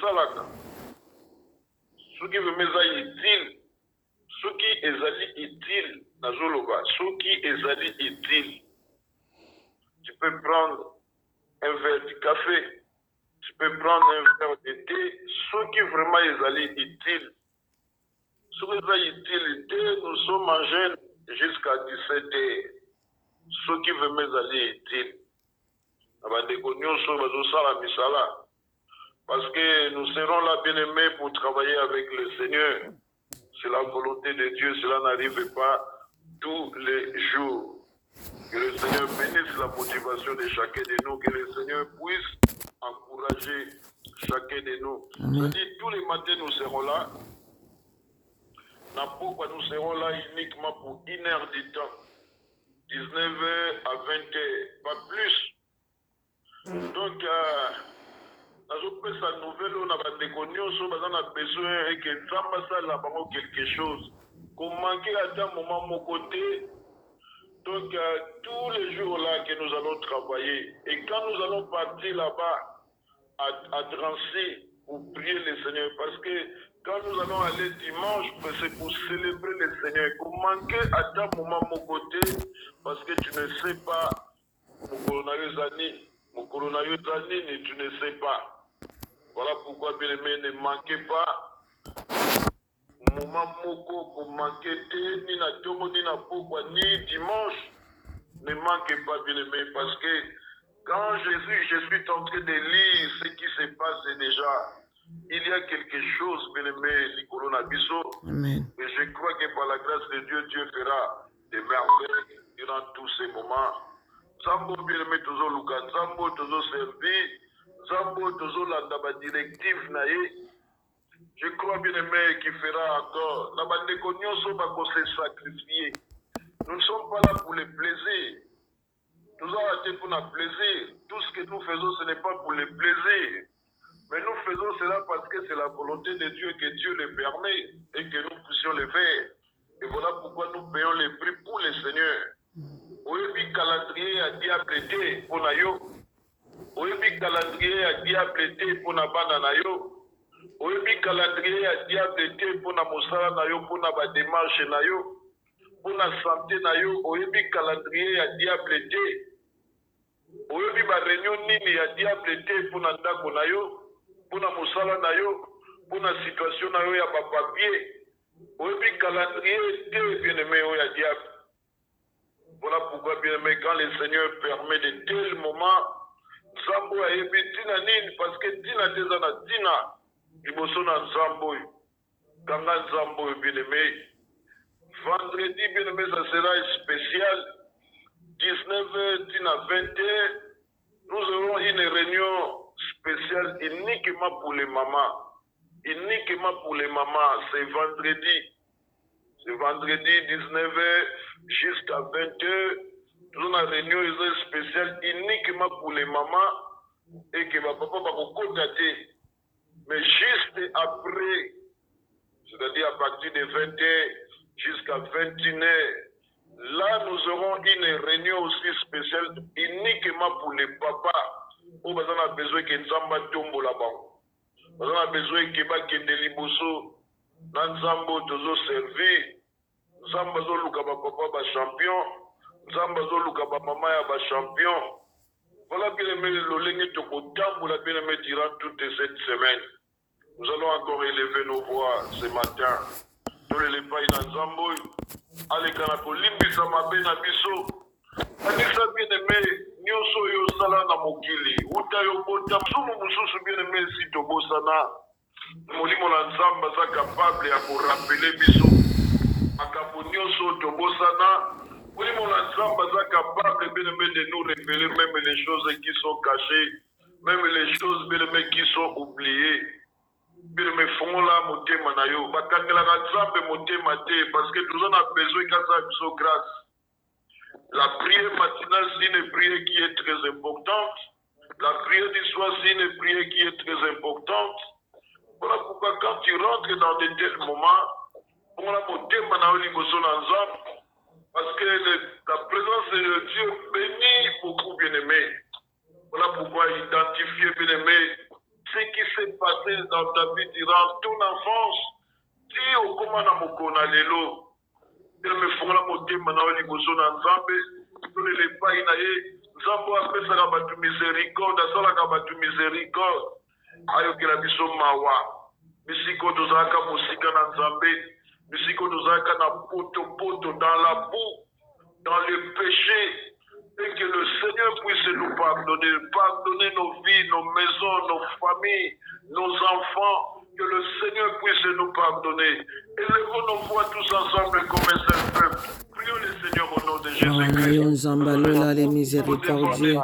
tosalaka soki vraimen eza utile soki ezali utile nazoloba soki ezali utile tu peux prendre un verre de café tu peux prendre un verre de thé soki vraiment ezali utile. Soki eza utile te nous sommes en jeune jusqu'à 17 heures. Soki vraimen ezali utile. Na bandeko nyonso bazosala misala parce que nous serons là bien aimés pour travailler avec le Seigneur. C'est la volonté de Dieu, cela n'arrive pas tous les jours. Que le Seigneur bénisse la motivation de chacun de nous, que le Seigneur puisse encourager chacun de nous. C'est-à-dire, tous les matins, nous serons là. Pourquoi nous serons là uniquement pour une heure du temps 19h à 20h, pas plus. Donc, euh, nazopesa nouvelle oyo na bandeko nyonso baza na besoin eke nzambe asalela bango quelque chose. Komanke ata moment moko te donc tous les jours là que nous allons travailler et quand nous allons partir là-bas à, à Drancy pour prier le Seigneur parce que quand nous allons aller dimanche c'est pour célébrer le Seigneur. Komanke ata moment moko te parce que tu ne sais pas mokolo na yo eza nini mokolo na yo eza nini tu ne sais pas voilà pourquoi, bien aimé, ne manquez pas. Moment moko, pour manquer ni na tongo, ni na pourquoi, ni dimanche. Ne manquez pas, bien aimé, parce que quand Jésus, je suis en train de lire ce qui se passe déjà, il y a quelque chose, bien aimé, Nicolo Nabiso. Et je crois que par la grâce de Dieu, Dieu fera des merveilles durant tous ces moments. Zambo, bien aimé, toujours Luka, Zambo, toujours servi. Nzambe tozolanda badirective na ye je crois bien aimé qui fera encore. Na bandeko nyonso bakose sacrifier. Nous ne sommes pas là pour le plaisir tozala te pour na plaisir. Tout ce que nous faisons ce n'est pas pour le plaisir mais nous faisons cela parce que c'est la volonté de Dieu que Dieu le permet et que nous puissions le faire. Et voilà pourquoi nous payons les prix pour le Seigneur. Oyebi calendrier ya diable te mpo na yo oyebi calendrier ya diable te mpona bana na yo. Oyebi calendrier ya diable te mpona mosala na yo mpona bademarshe na yo mpona sante na yo. Oyebi calendrier ya diable te oyebi bareunion nini ya diable te mpona ndako na yo mpona mosala na yo mpona situation na yo ya bapapie oyebi calendrier te bien aimé oyo ya diable. Voilà pourquoi bien aimé quand le seigneur permet de tels moments nzambe oyo ayebi ntina nini? Parceke ntina te eza na ntina. Liboso na nzambe oyo. Kanga nzambe oyo bieneme vendredi ça sera spécial. 19h ntina 20h nous aurons une réunion spéciale uniquement pour les mamans. Uniquement pour les mamans. C'est vendredi. C'est vendredi 19h jusqu'à 20h toza na réunion spéciale uniquement pour les mamans et que bapapa bakokota te mais juste après c'est-à-dire à partir de 20 heures jusqu'à 21 heures là nous aurons une réunion aussi spéciale uniquement pour les papas oyo baza na besoin ke nzambe atombola bango baza na besoin ke bakende liboso na nzambe oyo tozoservir nzambe azoluka bapapa bachampion nzambe azoluka bamama ya bachampion voilà bien aimé lolenge tokotambola bien aimé durant toute cette semaine. Nous allons encore élever nos voix ce matin. Tolele epai na nzambe oyo aleka na kolimbisa mabe na biso kanisa bien aimé. Nyonso oyo osala na mokili. Uta yobota sumu mosusu bien aimé esi tobosana molimo na nzambe aza kapable ya korapele biso makambo nyonso tobosana na nzambe aza capable bien aimé de nous révéler même les choses qui sont cachées même les choses bien aimé qui sont oubliées. Bien aimé fongola motema na yo bakangelaka nzambe motema te parce que toza na besoin kasa biso grâce. La prière matinale c'est une prière qui est très importante. La prière du soir c'est une prière qui est très importante. Voilà pourquoi quand tu rentres dans de tels moments fongola motema na yo liboso na nzambe parce que le, la présence de Dieu bénit beaucoup bien-aimé. Voilà pourquoi identifier bien-aimé ce qui s'est passé dans ta vie durant ton enfance. Ti okóma na mokolo na lelo telema efongola motema na yo liboso na nzambe. Tolele epai na ye nzambe oyo apesaka bato misericorde asalaka bato misericorde ayokela biso mawa. Bisika oyo tozalaka mosika na nzambe bisika oyo tozalaka na potopoto dans la boue dans le péché et que le Seigneur puisse nous pardonner, pardonner nos vies, nos maisons, nos familles, nos enfants, que le Seigneur puisse nous pardonner. Élevons nos voix tous ensemble comme un seul peuple. Prions le Seigneur au nom de Jésus-Christ. miséricordieux